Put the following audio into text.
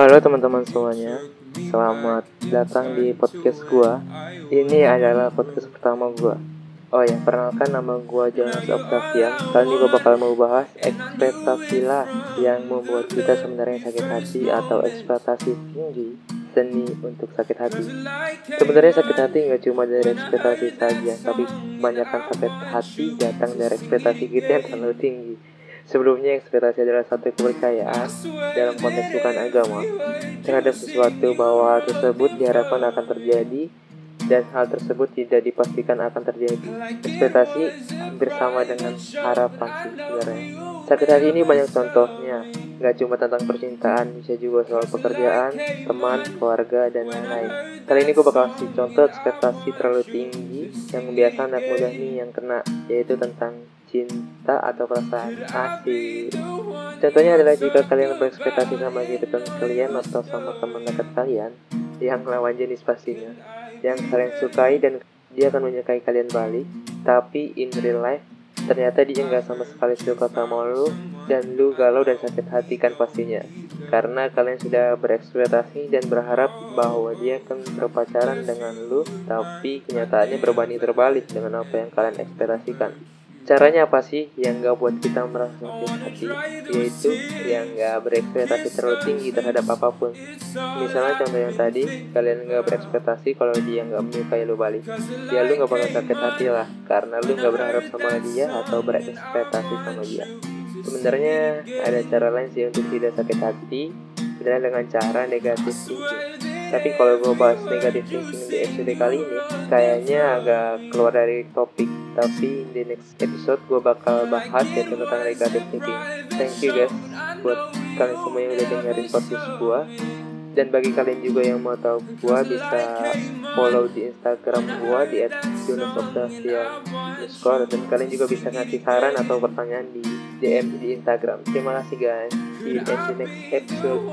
Halo teman-teman semuanya, selamat datang di podcast gua. Ini adalah podcast pertama gua. Oh ya, perkenalkan nama gua Jonas Octavian. Kali ini gua bakal mau bahas ekspektasi lah yang membuat kita sebenarnya sakit hati atau ekspektasi tinggi seni untuk sakit hati. Sebenarnya sakit hati nggak cuma dari ekspektasi saja, tapi kebanyakan sakit hati datang dari ekspektasi kita yang terlalu tinggi. Sebelumnya ekspektasi adalah satu kepercayaan dalam konteks bukan agama terhadap sesuatu bahwa hal tersebut diharapkan akan terjadi dan hal tersebut tidak dipastikan akan terjadi. Ekspektasi bersama dengan harapan sebenarnya. Sakit hati ini banyak contohnya, Gak cuma tentang percintaan, bisa juga soal pekerjaan, teman, keluarga, dan lain-lain. Kali ini gue bakal kasih contoh ekspektasi terlalu tinggi yang biasa anak muda nih yang kena, yaitu tentang cinta atau perasaan asik. Contohnya adalah jika kalian berekspektasi sama gebetan kalian atau sama teman dekat kalian yang lawan jenis pastinya, yang kalian sukai dan dia akan menyukai kalian balik, tapi in real life ternyata dia nggak sama sekali suka sama lu dan lu galau dan sakit hati kan pastinya. Karena kalian sudah berekspektasi dan berharap bahwa dia akan berpacaran dengan lu tapi kenyataannya berbanding terbalik dengan apa yang kalian ekspektasikan Caranya apa sih yang gak buat kita merasa sakit hati? Yaitu yang gak berekspektasi terlalu tinggi terhadap apa pun. Misalnya contoh yang tadi, kalian gak berekspektasi kalau dia gak menyukai lu balik. Ya lu gak bakal sakit hati lah, karena lu gak berharap sama dia atau berekspektasi sama dia. Sebenarnya ada cara lain sih untuk tidak sakit hati, sebenarnya dengan cara negatif thinking tapi kalau gue bahas negatif thinking di episode kali ini kayaknya agak keluar dari topik tapi di next episode gue bakal bahas ya tentang negatif thinking thank you guys buat kalian semua yang udah dengerin podcast gue dan bagi kalian juga yang mau tahu gue bisa follow di Instagram gue di @junusoctavian_underscore dan kalian juga bisa ngasih saran atau pertanyaan di DM di Instagram. Terima kasih guys. See you in the next episode.